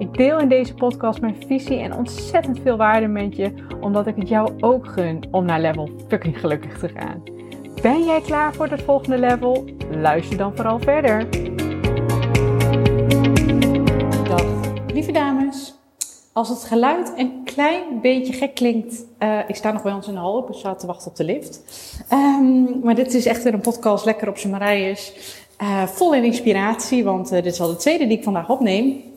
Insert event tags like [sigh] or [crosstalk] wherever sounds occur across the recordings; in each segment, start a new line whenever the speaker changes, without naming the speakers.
Ik deel in deze podcast mijn visie en ontzettend veel waarde met je, omdat ik het jou ook gun om naar level fucking gelukkig te gaan. Ben jij klaar voor het volgende level? Luister dan vooral verder.
Dag, lieve dames. Als het geluid een klein beetje gek klinkt, uh, ik sta nog bij ons in de hal, ik sta te wachten op de lift. Um, maar dit is echt weer een podcast lekker op zijn Marijs. Uh, vol in inspiratie, want uh, dit is al de tweede die ik vandaag opneem.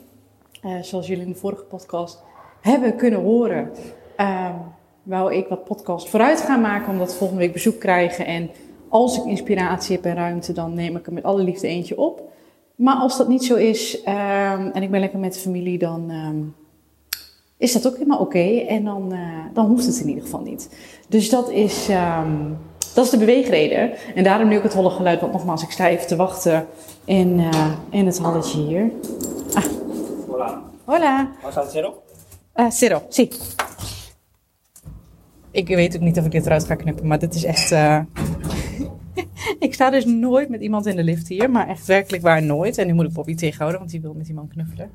Uh, zoals jullie in de vorige podcast hebben kunnen horen, uh, wou ik wat podcast vooruit gaan maken, omdat we volgende week bezoek krijgen. En als ik inspiratie heb en ruimte, dan neem ik er met alle liefde eentje op. Maar als dat niet zo is uh, en ik ben lekker met de familie, dan ehm, is dat ook helemaal oké. En dan, eh, dan hoeft het in ieder geval niet. Dus dat is, ehm, dat is de beweegreden. En daarom nu ook het holle geluid, want nogmaals, ik sta even te wachten in, eh, in het halletje hier. Ah.
Hola. ¿Vas al cero?
Uh, zero, sí. Ik weet ook niet of ik dit eruit ga knippen, maar dit is echt. Uh... [laughs] ik sta dus nooit met iemand in de lift hier, maar echt werkelijk waar nooit. En nu moet ik Bobby tegenhouden, want die wil met die man knuffelen.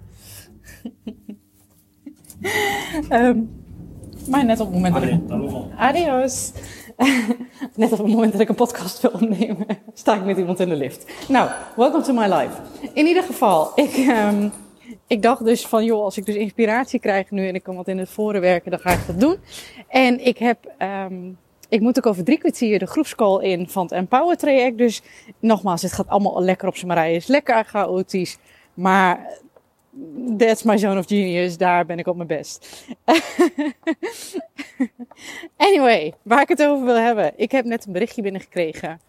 um, [laughs] maar net op het moment dat. Adios. [laughs] net op het moment dat ik een podcast wil opnemen, sta ik met iemand in de lift. Nou, welcome to my life. In ieder geval, ik. Um, ik dacht dus van, joh, als ik dus inspiratie krijg nu en ik kan wat in het forum werken, dan ga ik dat doen. En ik heb, um, ik moet ook over drie kwartier de groepscall in van het Empower traject. Dus nogmaals, het gaat allemaal lekker op zijn marij. is lekker chaotisch. Maar that's my zone of genius. Daar ben ik op mijn best. [laughs] anyway, waar ik het over wil hebben. Ik heb net een berichtje binnengekregen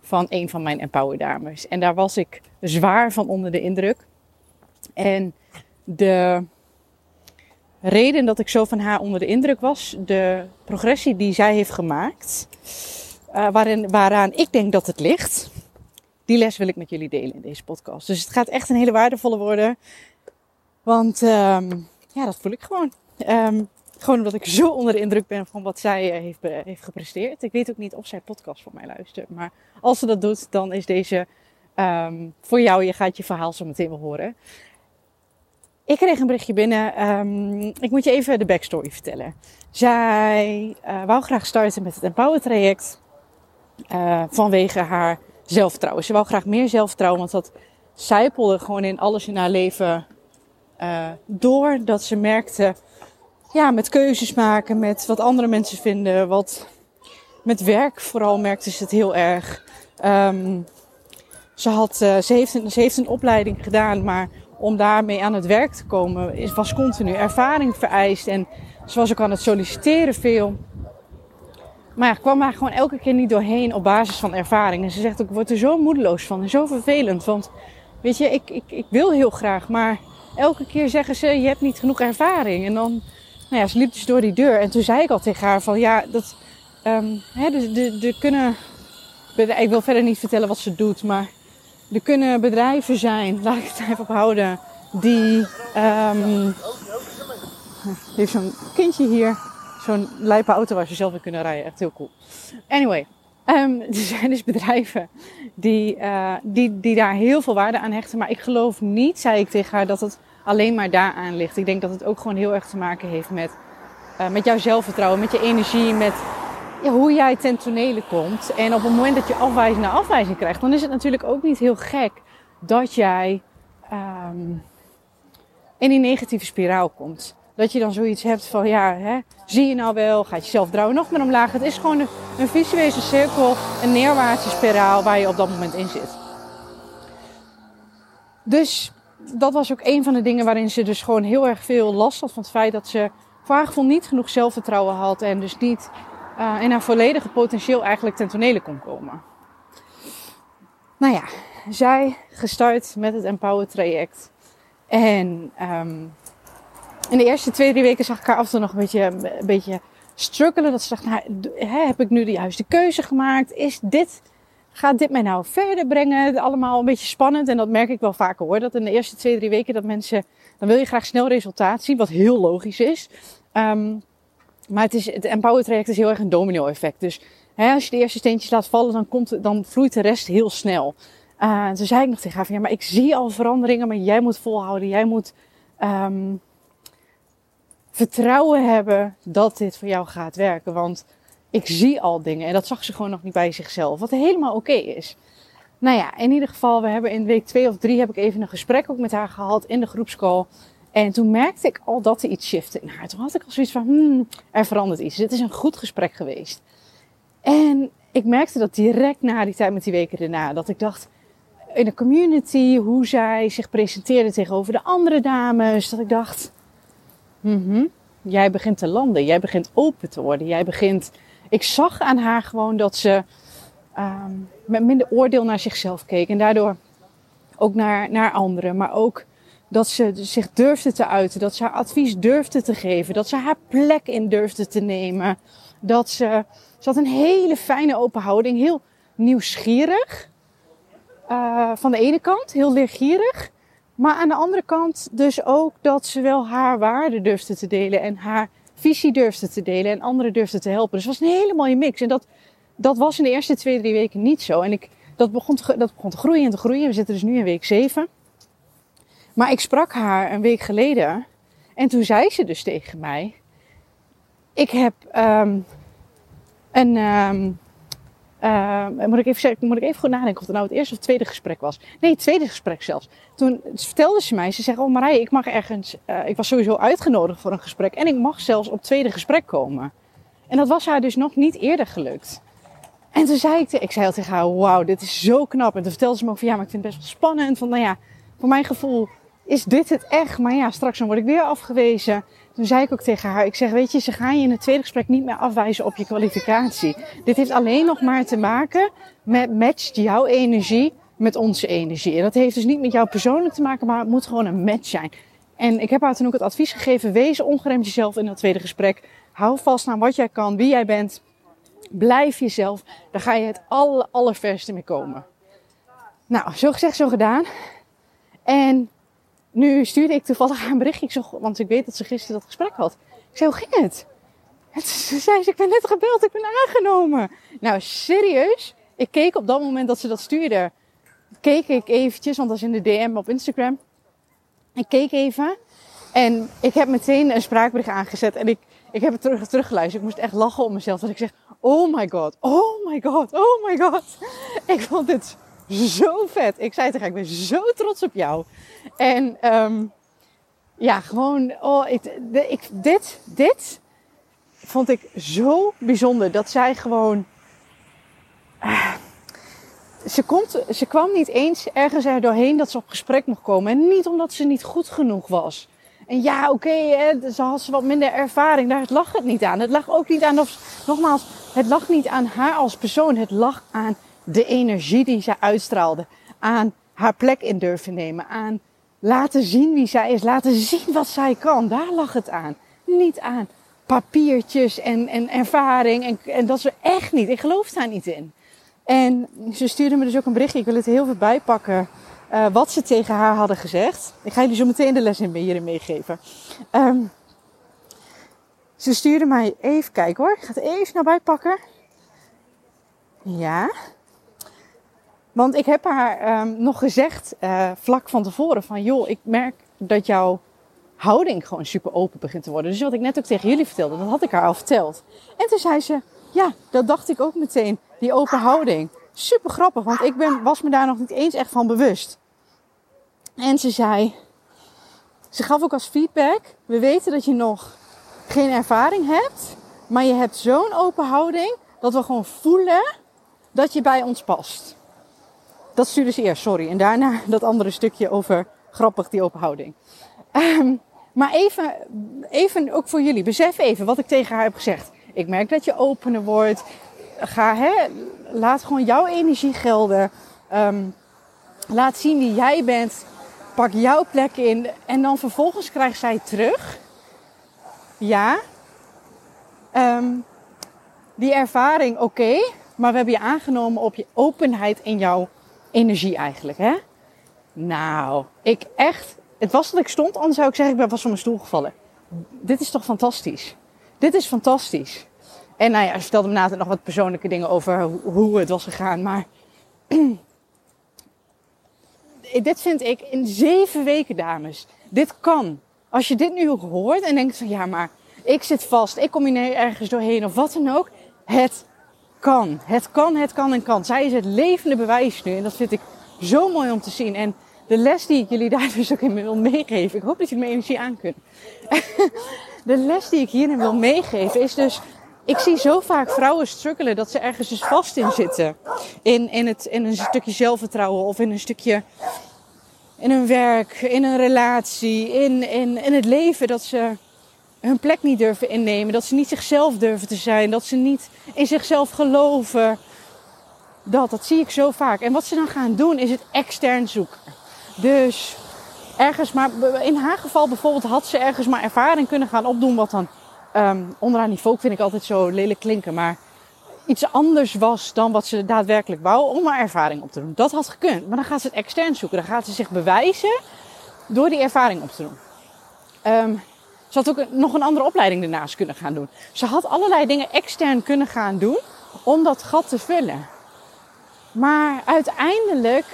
van een van mijn Empower dames. En daar was ik zwaar van onder de indruk. En de reden dat ik zo van haar onder de indruk was, de progressie die zij heeft gemaakt, uh, waarin, waaraan ik denk dat het ligt, die les wil ik met jullie delen in deze podcast. Dus het gaat echt een hele waardevolle worden. Want um, ja, dat voel ik gewoon. Um, gewoon omdat ik zo onder de indruk ben van wat zij uh, heeft, heeft gepresteerd. Ik weet ook niet of zij podcast van mij luistert. Maar als ze dat doet, dan is deze um, voor jou. Je gaat je verhaal zo meteen wel horen. Ik kreeg een berichtje binnen. Um, ik moet je even de backstory vertellen. Zij uh, wou graag starten met het Empower traject. Uh, vanwege haar zelfvertrouwen. Ze wou graag meer zelfvertrouwen, want dat zijpelde gewoon in alles in haar leven uh, door. Dat ze merkte, ja, met keuzes maken, met wat andere mensen vinden, wat met werk vooral merkte ze het heel erg. Um, ze, had, ze, heeft ze heeft een opleiding gedaan, maar om daarmee aan het werk te komen, was continu ervaring vereist. En ze was ook aan het solliciteren veel. Maar ja, kwam daar gewoon elke keer niet doorheen op basis van ervaring. En ze zegt ook, ik word er zo moedeloos van en zo vervelend. Want weet je, ik, ik, ik wil heel graag, maar elke keer zeggen ze, je hebt niet genoeg ervaring. En dan, nou ja, ze liep dus door die deur. En toen zei ik al tegen haar van, ja, dat, um, hè, de, de, de kunnen, ik wil verder niet vertellen wat ze doet, maar er kunnen bedrijven zijn, laat ik het even ophouden, die. Um, heeft zo'n kindje hier, zo'n lijpe auto waar ze zelf in kunnen rijden. Echt heel cool. Anyway, um, er zijn dus bedrijven die, uh, die, die daar heel veel waarde aan hechten. Maar ik geloof niet, zei ik tegen haar, dat het alleen maar daaraan ligt. Ik denk dat het ook gewoon heel erg te maken heeft met, uh, met jouw zelfvertrouwen, met je energie, met ja, hoe jij ten tonele komt. En op het moment dat je afwijzing naar afwijzing krijgt, dan is het natuurlijk ook niet heel gek dat jij um, in die negatieve spiraal komt. Dat je dan zoiets hebt van, ja, hè, zie je nou wel, gaat je zelfvertrouwen nog meer omlaag. Het is gewoon een, een visuele cirkel, een neerwaartse spiraal waar je op dat moment in zit. Dus dat was ook een van de dingen waarin ze dus gewoon heel erg veel last had van het feit dat ze haar gevoel niet genoeg zelfvertrouwen had en dus niet uh, in haar volledige potentieel eigenlijk ten tonele kon komen. Nou ja, zij gestart met het Empower traject. En um, in de eerste twee, drie weken zag ik haar af en toe nog een beetje, een beetje struggelen. Dat ze dacht, nou, heb ik nu de juiste keuze gemaakt? Is dit, gaat dit mij nou verder brengen? Allemaal een beetje spannend. En dat merk ik wel vaker hoor. Dat in de eerste twee, drie weken dat mensen, dan wil je graag snel resultaat zien. Wat heel logisch is. Um, maar het, is, het Empower traject is heel erg een domino effect. Dus hè, als je de eerste steentjes laat vallen, dan, komt, dan vloeit de rest heel snel. Uh, toen zei ik nog tegen haar ja, maar ik zie al veranderingen, maar jij moet volhouden. Jij moet um, vertrouwen hebben dat dit voor jou gaat werken. Want ik zie al dingen en dat zag ze gewoon nog niet bij zichzelf. Wat helemaal oké is. Nou ja, in ieder geval, we hebben in week twee of drie heb ik even een gesprek ook met haar gehad in de groepscall. En toen merkte ik al dat er iets shifte in haar. Toen had ik al zoiets van, hmm, er verandert iets. Dit is een goed gesprek geweest. En ik merkte dat direct na die tijd met die weken erna. Dat ik dacht, in de community, hoe zij zich presenteerde tegenover de andere dames. Dat ik dacht, mm jij begint te landen. Jij begint open te worden. Jij begint... Ik zag aan haar gewoon dat ze um, met minder oordeel naar zichzelf keek. En daardoor ook naar, naar anderen. Maar ook dat ze zich durfde te uiten. Dat ze haar advies durfde te geven. Dat ze haar plek in durfde te nemen. Dat ze... Ze had een hele fijne open houding. Heel nieuwsgierig. Uh, van de ene kant heel leergierig. Maar aan de andere kant dus ook dat ze wel haar waarde durfde te delen. En haar visie durfde te delen. En anderen durfde te helpen. Dus het was een hele mooie mix. En dat, dat was in de eerste twee, drie weken niet zo. En ik, dat, begon te, dat begon te groeien en te groeien. We zitten dus nu in week zeven. Maar ik sprak haar een week geleden. En toen zei ze dus tegen mij. Ik heb um, een, um, uh, moet, ik even, moet ik even goed nadenken of het nou het eerste of tweede gesprek was. Nee, het tweede gesprek zelfs. Toen vertelde ze mij, ze zegt, oh Marije, ik mag ergens, uh, ik was sowieso uitgenodigd voor een gesprek. En ik mag zelfs op het tweede gesprek komen. En dat was haar dus nog niet eerder gelukt. En toen zei ik, ik zei tegen haar, wauw, dit is zo knap. En toen vertelde ze me ook van, ja, maar ik vind het best wel spannend. Van, nou ja, voor mijn gevoel is dit het echt? Maar ja, straks dan word ik weer afgewezen. Toen zei ik ook tegen haar, ik zeg, weet je, ze gaan je in het tweede gesprek niet meer afwijzen op je kwalificatie. Dit heeft alleen nog maar te maken met matcht jouw energie met onze energie. En dat heeft dus niet met jou persoonlijk te maken, maar het moet gewoon een match zijn. En ik heb haar toen ook het advies gegeven, wees ongeremd jezelf in dat tweede gesprek. Hou vast aan wat jij kan, wie jij bent. Blijf jezelf. Daar ga je het aller, allerverste mee komen. Nou, zo gezegd, zo gedaan. En nu stuurde ik toevallig haar een berichtje, ik zag, want ik weet dat ze gisteren dat gesprek had. Ik zei, hoe ging het? Ze zei, ik ben net gebeld, ik ben aangenomen. Nou, serieus? Ik keek op dat moment dat ze dat stuurde, keek ik eventjes, want dat is in de DM op Instagram. Ik keek even en ik heb meteen een spraakbericht aangezet en ik, ik heb het terug, teruggeluisterd. Ik moest echt lachen om mezelf, dat ik zeg, oh my god, oh my god, oh my god. [laughs] Ik vond dit zo vet. Ik zei tegen haar, ik ben zo trots op jou. En um, ja, gewoon, oh, ik, dit, dit vond ik zo bijzonder. Dat zij gewoon, uh, ze, komt, ze kwam niet eens ergens er doorheen dat ze op gesprek mocht komen. En niet omdat ze niet goed genoeg was. En ja, oké, ze had ze wat minder ervaring. Daar lag het niet aan. Het lag ook niet aan, of, nogmaals, het lag niet aan haar als persoon. Het lag aan de energie die zij uitstraalde. Aan haar plek in durven nemen. Aan laten zien wie zij is. Laten zien wat zij kan. Daar lag het aan. Niet aan papiertjes en, en ervaring. En, en dat ze echt niet. Ik geloof daar niet in. En ze stuurde me dus ook een berichtje. Ik wil het heel veel bijpakken. Uh, wat ze tegen haar hadden gezegd. Ik ga jullie zo meteen de les in hierin meegeven. Um, ze stuurde mij even kijken hoor. Ik ga het even naar bijpakken. Ja. Want ik heb haar um, nog gezegd, uh, vlak van tevoren, van joh, ik merk dat jouw houding gewoon super open begint te worden. Dus wat ik net ook tegen jullie vertelde, dat had ik haar al verteld. En toen zei ze, ja, dat dacht ik ook meteen, die open houding. Super grappig, want ik ben, was me daar nog niet eens echt van bewust. En ze zei, ze gaf ook als feedback, we weten dat je nog geen ervaring hebt, maar je hebt zo'n open houding dat we gewoon voelen dat je bij ons past. Dat stuurde ze eerst, sorry. En daarna dat andere stukje over grappig, die open houding. Um, maar even, even ook voor jullie. Besef even wat ik tegen haar heb gezegd. Ik merk dat je opener wordt. Ga, hè, laat gewoon jouw energie gelden. Um, laat zien wie jij bent. Pak jouw plek in. En dan vervolgens krijgt zij terug. Ja, ehm, die ervaring oké, maar we hebben je aangenomen op je openheid in jouw energie eigenlijk, hè? Nou, ik echt, het was dat ik stond, anders zou ik zeggen, ik ben vast van mijn stoel gevallen. Dit is toch fantastisch? Dit is fantastisch. En nou ja, ze vertelde me later nog wat persoonlijke dingen over hoe het was gegaan. Maar [clears throat] dit vind ik in zeven weken, dames. Dit kan. Als je dit nu hoort en denkt van ja, maar ik zit vast, ik kom hier ergens doorheen of wat dan ook. Het kan. Het kan, het kan en kan. Zij is het levende bewijs nu. En dat vind ik zo mooi om te zien. En de les die ik jullie daar [laughs] dus ook in wil meegeven. Ik hoop dat je mijn energie aan kunt. [laughs] de les die ik hierin wil meegeven is dus ik zie zo vaak vrouwen struggelen dat ze ergens dus vast in zitten. In, in, het, in een stukje zelfvertrouwen of in een stukje. in hun werk, in een relatie, in, in, in het leven. Dat ze hun plek niet durven innemen. Dat ze niet zichzelf durven te zijn. Dat ze niet in zichzelf geloven. Dat, dat zie ik zo vaak. En wat ze dan gaan doen is het extern zoeken. Dus ergens maar, in haar geval bijvoorbeeld had ze ergens maar ervaring kunnen gaan opdoen wat dan um, onderaan niveau vind ik altijd zo lelijk klinken, maar iets anders was dan wat ze daadwerkelijk wou om haar ervaring op te doen. Dat had gekund, maar dan gaat ze het extern zoeken. Dan gaat ze zich bewijzen door die ervaring op te doen. Um, ze had ook nog een andere opleiding ernaast kunnen gaan doen. Ze had allerlei dingen extern kunnen gaan doen om dat gat te vullen. Maar uiteindelijk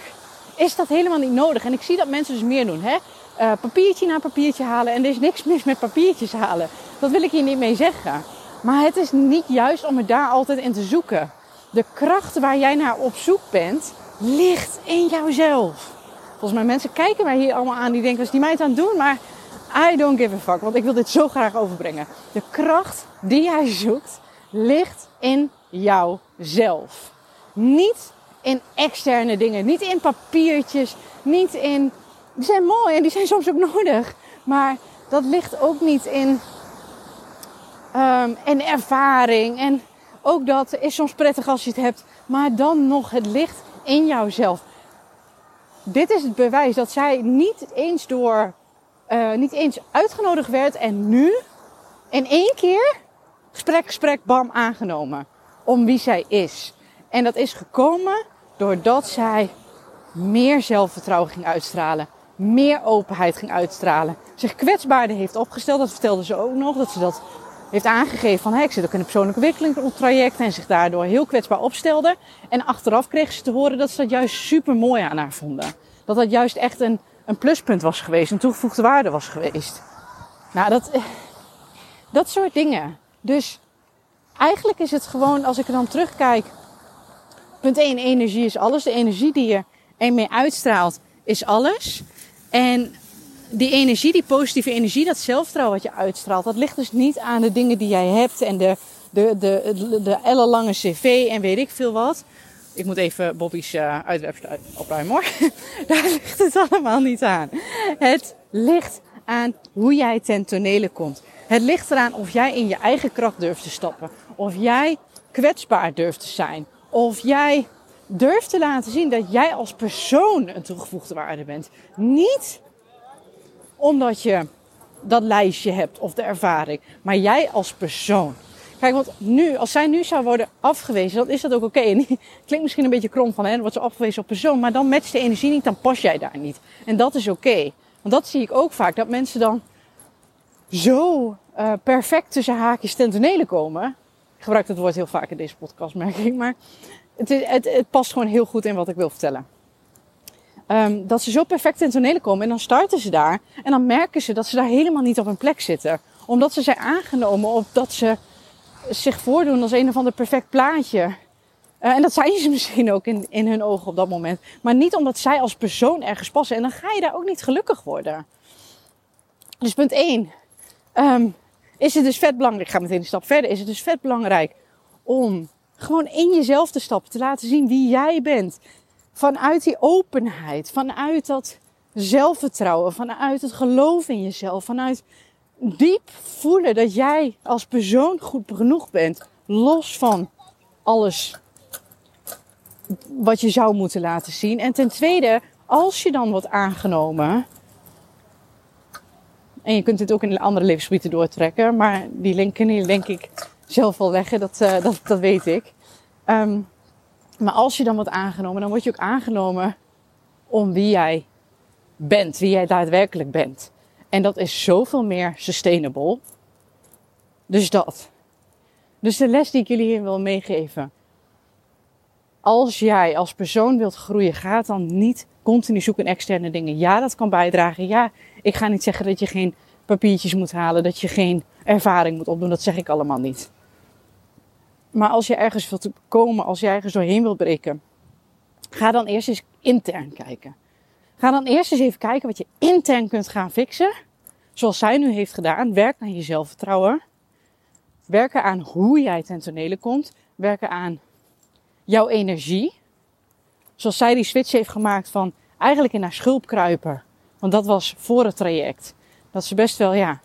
is dat helemaal niet nodig. En ik zie dat mensen dus meer doen. Hè? Uh, papiertje na papiertje halen. En er is niks [laughs] mis met papiertjes halen. Dat wil ik hier niet mee zeggen. Maar het is niet juist om er daar altijd in te zoeken. De kracht waar jij naar op zoek bent, ligt in jouzelf. Volgens mij mensen kijken mij hier allemaal aan die denken, wat is die meid aan het doen? Maar I don't give a fuck, want ik wil dit zo graag overbrengen. De kracht die jij zoekt, ligt in jouzelf. Niet in externe dingen, niet in papiertjes, niet in... Die zijn mooi en die zijn soms ook nodig. Maar dat ligt ook niet in Um, en ervaring. En ook dat is soms prettig als je het hebt. Maar dan nog het licht in jouzelf. Dit is het bewijs dat zij niet eens door, uh, niet eens uitgenodigd werd. En nu in één keer gesprek, gesprek, bam, aangenomen. Om wie zij is. En dat is gekomen doordat zij meer zelfvertrouwen ging uitstralen. Meer openheid ging uitstralen. Zich kwetsbaarder heeft opgesteld. Dat vertelde ze ook nog. Dat ze dat heeft aangegeven van hey, ik zit ook in een persoonlijke ontwikkelingstraject en zich daardoor heel kwetsbaar opstelde. En achteraf kreeg ze te horen dat ze dat juist super mooi aan haar vonden. Dat dat juist echt een, een pluspunt was geweest, een toegevoegde waarde was geweest. Nou, dat, dat soort dingen. Dus eigenlijk is het gewoon, als ik er dan terugkijk. Punt 1, energie is alles. De energie die je ermee uitstraalt, is alles. En die energie, die positieve energie, dat zelfvertrouwen wat je uitstraalt, dat ligt dus niet aan de dingen die jij hebt en de, de, de, de, de ellenlange cv en weet ik veel wat. Ik moet even Bobby's uh, opruimen hoor. [laughs] Daar ligt het allemaal niet aan. Het ligt aan hoe jij ten tonele komt. Het ligt eraan of jij in je eigen kracht durft te stappen. Of jij kwetsbaar durft te zijn. Of jij durft te laten zien dat jij als persoon een toegevoegde waarde bent. Niet omdat je dat lijstje hebt of de ervaring. Maar jij als persoon. Kijk, want nu, als zij nu zou worden afgewezen, dan is dat ook oké. En [laughs] klinkt misschien een beetje krom van, hè, wordt ze afgewezen op persoon. Maar dan matcht de energie niet, dan pas jij daar niet. En dat is oké. Want dat zie ik ook vaak, dat mensen dan zo uh, perfect tussen haakjes ten tonele komen. Ik gebruik dat woord heel vaak in deze podcast, merk ik. Maar het, het, het past gewoon heel goed in wat ik wil vertellen. Um, dat ze zo perfect in tonele komen en dan starten ze daar. En dan merken ze dat ze daar helemaal niet op hun plek zitten. Omdat ze zijn aangenomen op dat ze zich voordoen als een of ander perfect plaatje. Uh, en dat zijn ze [laughs] misschien ook in, in hun ogen op dat moment. Maar niet omdat zij als persoon ergens passen. En dan ga je daar ook niet gelukkig worden. Dus punt 1. Um, ehm, is het dus vet belangrijk, ik ga meteen een stap verder. Is het dus vet belangrijk om gewoon in jezelf te stappen. Te laten zien wie jij bent vanuit die openheid, vanuit dat zelfvertrouwen, vanuit het geloof in jezelf, vanuit diep voelen dat jij als persoon goed genoeg bent, los van alles wat je zou moeten laten zien. En ten tweede, als je dan wordt aangenomen, en je kunt dit ook in andere levensgebieden doortrekken, maar die linken hier denk ik zelf wel leggen, dat, uh, dat, dat weet ik. Um, maar als je dan wordt aangenomen, dan word je ook aangenomen om wie jij bent, wie jij daadwerkelijk bent. En dat is zoveel meer sustainable. Dus dat. Dus de les die ik jullie hier wil meegeven. Als jij als persoon wilt groeien, ga dan niet continu zoeken in externe dingen. Ja, dat kan bijdragen. Ja, ik ga niet zeggen dat je geen papiertjes moet halen, dat je geen ervaring moet opdoen. Dat zeg ik allemaal niet. Maar als je ergens wilt komen, als je ergens doorheen wilt breken, ga dan eerst eens intern kijken. Ga dan eerst eens even kijken wat je intern kunt gaan fixen. Zoals zij nu heeft gedaan. Werk aan je zelfvertrouwen. Werken aan hoe jij ten tonele komt. Werken aan jouw energie. Zoals zij die switch heeft gemaakt van eigenlijk in haar schulp kruipen. Want dat was voor het traject. Dat ze best wel, ja,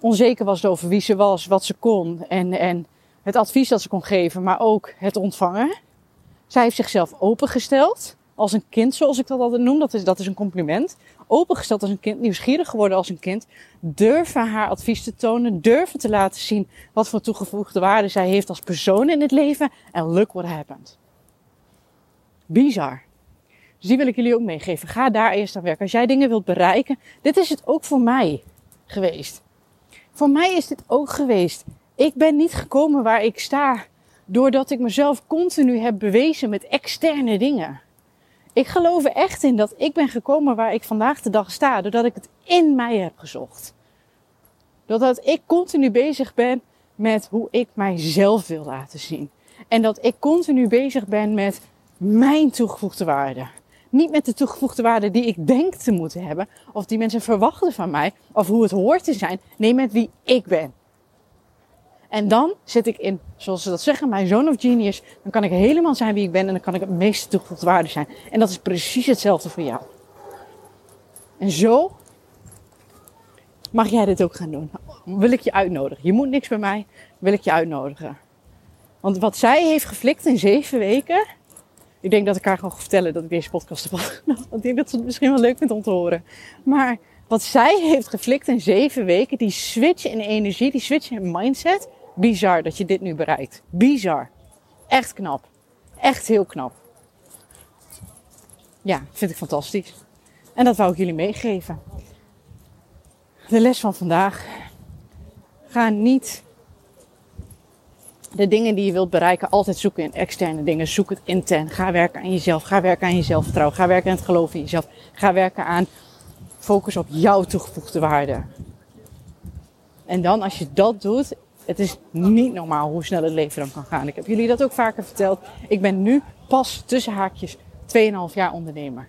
onzeker was over wie ze was, wat ze kon. En, en het advies dat ze kon geven, maar ook het ontvangen. Zij heeft zichzelf opengesteld. Als een kind, zoals ik dat altijd noem. Dat is, dat is een compliment. Opengesteld als een kind. Nieuwsgierig geworden als een kind. Durven haar advies te tonen. Durven te laten zien wat voor toegevoegde waarde zij heeft als persoon in het leven. En look what happened. Bizar. Dus die wil ik jullie ook meegeven. Ga daar eerst aan werken. Als jij dingen wilt bereiken. Dit is het ook voor mij geweest. Voor mij is dit ook geweest. Ik ben niet gekomen waar ik sta doordat ik mezelf continu heb bewezen met externe dingen. Ik geloof er echt in dat ik ben gekomen waar ik vandaag de dag sta, doordat ik het in mij heb gezocht. Doordat ik continu bezig ben met hoe ik mijzelf wil laten zien. En dat ik continu bezig ben met mijn toegevoegde waarde. Niet met de toegevoegde waarde die ik denk te moeten hebben, of die mensen verwachten van mij, of hoe het hoort te zijn. Nee, met wie ik ben. En dan zit ik in, zoals ze dat zeggen, mijn zoon of genius. Dan kan ik helemaal zijn wie ik ben en dan kan ik het meeste toegevoegde waarde zijn. En dat is precies hetzelfde voor jou. En zo mag jij dit ook gaan doen. Wil ik je uitnodigen. Je moet niks bij mij, wil ik je uitnodigen. Want wat zij heeft geflikt in zeven weken. Ik denk dat ik haar gewoon ga vertellen dat ik deze podcast heb Want ik denk dat ze het misschien wel leuk vindt om te horen. Maar wat zij heeft geflikt in zeven weken, die switch in energie, die switch in mindset, Bizar dat je dit nu bereikt. Bizar. Echt knap. Echt heel knap. Ja, vind ik fantastisch. En dat wou ik jullie meegeven. De les van vandaag. Ga niet de dingen die je wilt bereiken altijd zoeken in externe dingen. Zoek het intern. Ga werken aan jezelf. Ga werken aan je zelfvertrouwen. Ga werken aan het geloof in jezelf. Ga werken aan focus op jouw toegevoegde waarde. En dan als je dat doet het is niet normaal hoe snel het leven dan kan gaan. Ik heb jullie dat ook vaker verteld. Ik ben nu pas tussen haakjes 2,5 jaar ondernemer.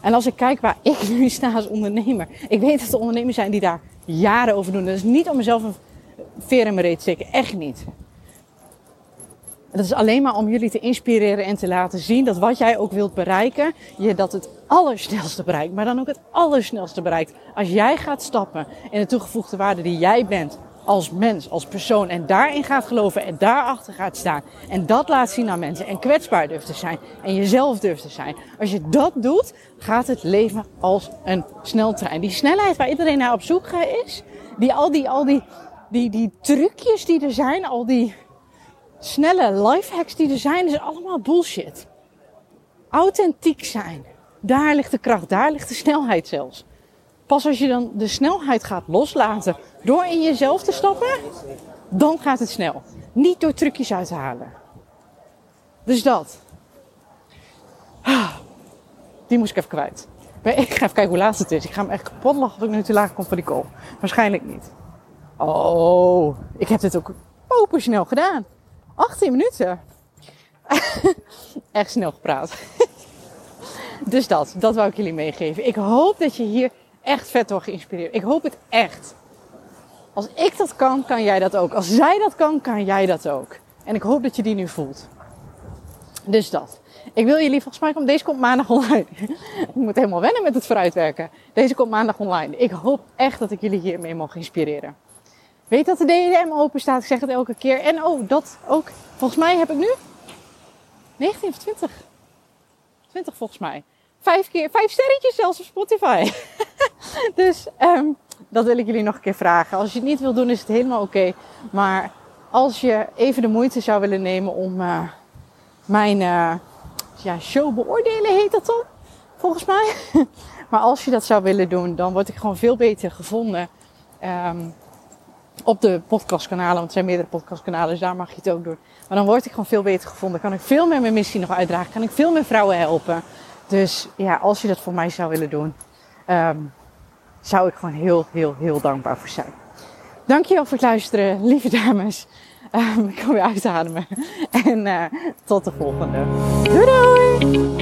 En als ik kijk waar ik [laughs] nu sta als ondernemer. Ik weet dat er ondernemers zijn die daar jaren over doen. Dat is niet om mezelf een veer in mijn reet te steken. Echt niet. Dat is alleen maar om jullie te inspireren en te laten zien dat wat jij ook wilt bereiken, je dat het allersnelste bereikt. Maar dan ook het allersnelste bereikt. Als jij gaat stappen in de toegevoegde waarde die jij bent als mens, als persoon en daarin gaat geloven en daarachter gaat staan en dat laat zien aan mensen en kwetsbaar durft te zijn en jezelf durft te zijn. Als je dat doet, gaat het leven als een sneltrein. Die snelheid waar iedereen naar op zoek is, die al die, al die, die, die trucjes die er zijn, al die snelle lifehacks die er zijn, is allemaal bullshit. Authentiek zijn. Daar ligt de kracht, daar ligt de snelheid zelfs. Pas als je dan de snelheid gaat loslaten door in jezelf te stappen, dan gaat het snel. Niet door trucjes uit te halen. Dus dat. Die moest ik even kwijt. Ik ga even kijken hoe laat het is. Ik ga me echt kapot lachen of ik nu te laag kom voor die call. Waarschijnlijk niet. Oh, ik heb dit ook open snel gedaan. 18 minuten. [laughs] echt snel gepraat. [laughs] dus dat, dat wou ik jullie meegeven. Ik hoop dat je hier echt vet door geïnspireerd. Ik hoop het echt. Als ik dat kan, kan jij dat ook. Als zij dat kan, kan jij dat ook. En ik hoop dat je die nu voelt. Dus dat. Ik wil jullie, volgens mij deze komt maandag online. [laughs] ik moet helemaal wennen met het vooruitwerken. Deze komt maandag online. Ik hoop echt dat ik jullie hiermee mag inspireren. Weet dat de DDM open staat. Ik zeg het elke keer. En oh, dat ook. Volgens mij heb ik nu 19 of 20. 20 volgens mij. Vijf keer, vijf sterretjes zelfs op Spotify. [laughs] dus um, dat wil ik jullie nog een keer vragen. Als je het niet wil doen, is het helemaal oké. Maar als je even de moeite zou willen nemen om uh, mijn uh, ja, show beoordelen, heet dat dan? Volgens mij. [laughs] maar als je dat zou willen doen, dan word ik gewoon veel beter gevonden. Um, op de podcastkanalen, want er zijn meerdere podcastkanalen, dus daar mag je het ook doen. Maar dan word ik gewoon veel beter gevonden. Kan ik veel meer mijn missie nog uitdragen. Kan ik veel meer vrouwen helpen. Dus ja, als je dat voor mij zou willen doen, um, zou ik gewoon heel, heel, heel dankbaar voor zijn. Dankjewel voor het luisteren, lieve dames. Um, ik kan weer uitademen. [laughs] En uh, tot de volgende. Doei doei!